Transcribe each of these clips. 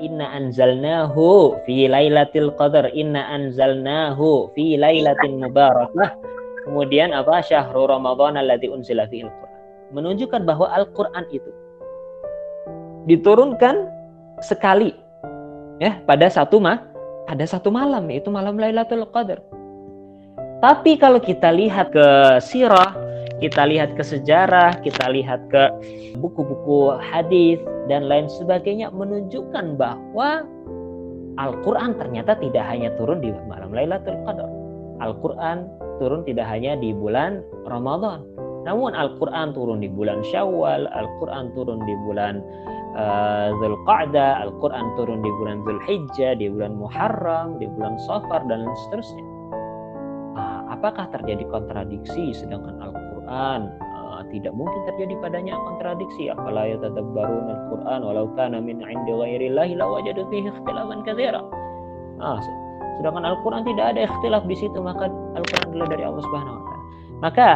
Inna anzalnahu fi lailatul qadar. Inna anzalnahu fi lailatin mubarakah. Kemudian apa? Syahrul Ramadan alladzi unzila fihi Al-Qur'an. Menunjukkan bahwa Al-Qur'an itu diturunkan sekali ya pada satu mah pada satu malam yaitu malam Lailatul Qadar. Tapi kalau kita lihat ke sirah, kita lihat ke sejarah, kita lihat ke buku-buku hadis dan lain sebagainya menunjukkan bahwa Al-Quran ternyata tidak hanya turun di malam Lailatul Qadar. Al-Quran turun tidak hanya di bulan Ramadan. Namun Al-Quran turun di bulan Syawal, Al-Quran turun di bulan uh, Zulqa'dah, Al-Quran turun di bulan Zulhijjah, di bulan Muharram, di bulan Safar, dan seterusnya apakah terjadi kontradiksi sedangkan Al-Quran uh, tidak mungkin terjadi padanya kontradiksi. Apala yatadabbarun Al-Quran? Walau kana min 'indi ghairillahi lawajadu fihi ikhtilafan katsira. Ah sedangkan Al-Quran tidak ada ikhtilaf di situ maka Al-Quran adalah dari Allah Subhanahu wa taala. Maka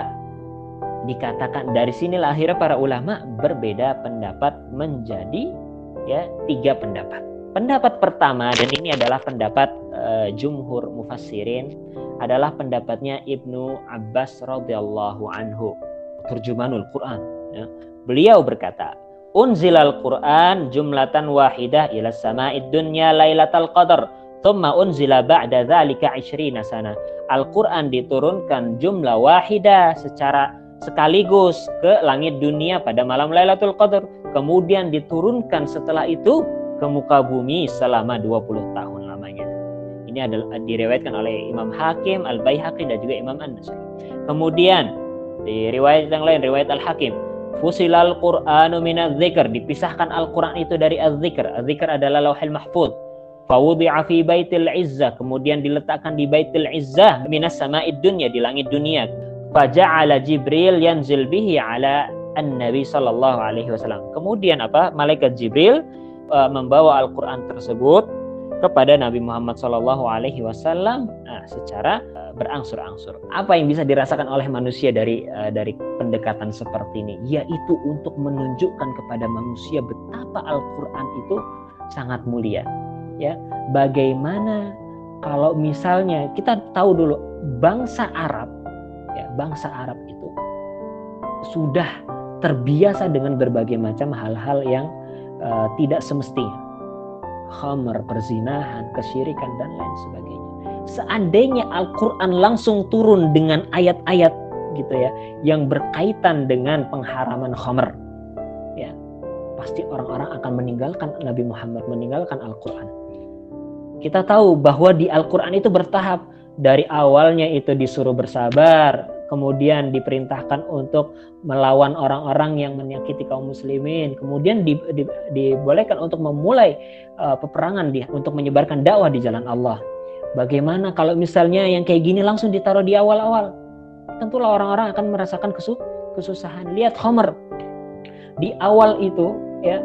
dikatakan dari sinilah akhirnya para ulama berbeda pendapat menjadi ya tiga pendapat. Pendapat pertama dan ini adalah pendapat uh, jumhur mufassirin adalah pendapatnya Ibnu Abbas radhiyallahu anhu terjemahanul Quran ya. beliau berkata unzilal Quran jumlatan wahidah ila sama'id dunya lailatal qadar thumma unzila ba'da dzalika 20 sana Al-Quran diturunkan jumlah wahidah secara sekaligus ke langit dunia pada malam Lailatul Qadar kemudian diturunkan setelah itu ke muka bumi selama 20 tahun lamanya. Ini adalah diriwayatkan oleh Imam Hakim, Al-Baihaqi dan juga Imam An-Nasai. Kemudian di riwayat yang lain, riwayat Al-Hakim, fusilal Qur'anu minadz dzikr, dipisahkan Al-Qur'an itu dari az-dzikr. Az-dzikr adalah Lauhul Mahfuz. Fawudi'a fi baitil izzah, kemudian diletakkan di baitil izzah minas sama'id dunya di langit dunia. Faja'ala Jibril yanzil bihi ala an-nabi sallallahu alaihi wasallam. Kemudian apa? Malaikat Jibril uh, membawa Al-Qur'an tersebut kepada Nabi Muhammad Wasallam nah, secara uh, berangsur-angsur. Apa yang bisa dirasakan oleh manusia dari uh, dari pendekatan seperti ini? Yaitu untuk menunjukkan kepada manusia betapa Al-Quran itu sangat mulia. Ya, bagaimana kalau misalnya kita tahu dulu bangsa Arab, ya bangsa Arab itu sudah terbiasa dengan berbagai macam hal-hal yang uh, tidak semestinya. Khamr, perzinahan, kesyirikan dan lain sebagainya. Seandainya Al-Qur'an langsung turun dengan ayat-ayat gitu ya yang berkaitan dengan pengharaman khamr ya pasti orang-orang akan meninggalkan Nabi Muhammad meninggalkan Al-Qur'an. Kita tahu bahwa di Al-Qur'an itu bertahap dari awalnya itu disuruh bersabar, kemudian diperintahkan untuk melawan orang-orang yang menyakiti kaum muslimin, kemudian di, di, dibolehkan untuk memulai uh, peperangan di, untuk menyebarkan dakwah di jalan Allah. Bagaimana kalau misalnya yang kayak gini langsung ditaruh di awal-awal? Tentulah orang-orang akan merasakan kesu, kesusahan. Lihat Homer di awal itu ya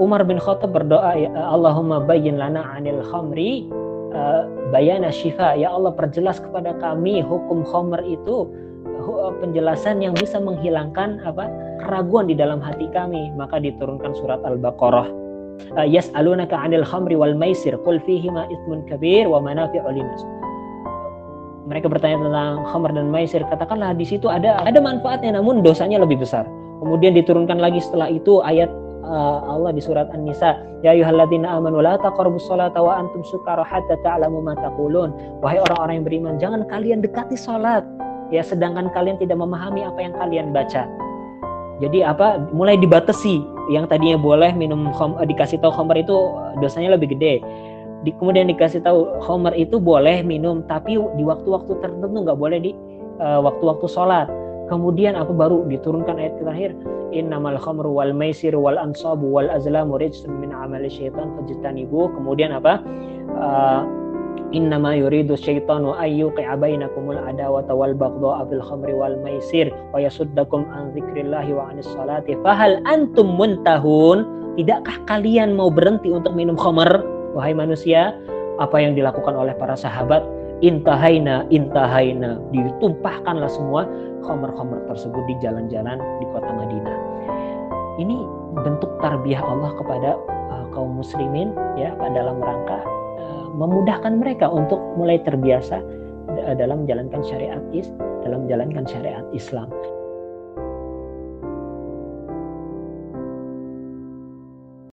Umar bin Khattab berdoa ya Allahumma bayyin lana 'anil khamri uh, bayana syifa ya Allah perjelas kepada kami hukum khomer itu uh, penjelasan yang bisa menghilangkan apa keraguan di dalam hati kami. Maka diturunkan surat al-baqarah. Uh, yas'alunaka 'anil khamri wal maisir qul ma itsmun kabir wa manafi'u linnas. Mereka bertanya tentang khamr dan maisir katakanlah di situ ada ada manfaatnya namun dosanya lebih besar. Kemudian diturunkan lagi setelah itu ayat uh, Allah di surat An-Nisa, ya ayyuhalladzina amanu la taqrabus salata wa antum sukara hatta ta'lamu ma. Wahai orang-orang yang beriman, jangan kalian dekati salat ya sedangkan kalian tidak memahami apa yang kalian baca. Jadi apa mulai dibatasi yang tadinya boleh minum khom, eh, dikasih tahu khamr itu dosanya lebih gede. Di, kemudian dikasih tahu khamr itu boleh minum tapi di waktu-waktu tertentu nggak boleh di uh, waktu-waktu sholat Kemudian apa baru diturunkan ayat terakhir innamal khamru wal maisir wal ansabu wal azlamu rijsun min amali syaitan fajtanibu. Kemudian apa? Uh, innama yuridu syaitanu ayyuqi'a bainakumul adawata wal baghdha'a fil khamri wal maisir wa yasuddakum an dzikrillahi wa anis salati fahal antum muntahun tidakkah kalian mau berhenti untuk minum khamr wahai manusia apa yang dilakukan oleh para sahabat intahaina intahaina ditumpahkanlah semua khomer-khomer tersebut di jalan-jalan di kota Madinah. Ini bentuk tarbiyah Allah kepada uh, kaum muslimin ya dalam rangka uh, memudahkan mereka untuk mulai terbiasa dalam menjalankan syariat is dalam menjalankan syariat Islam.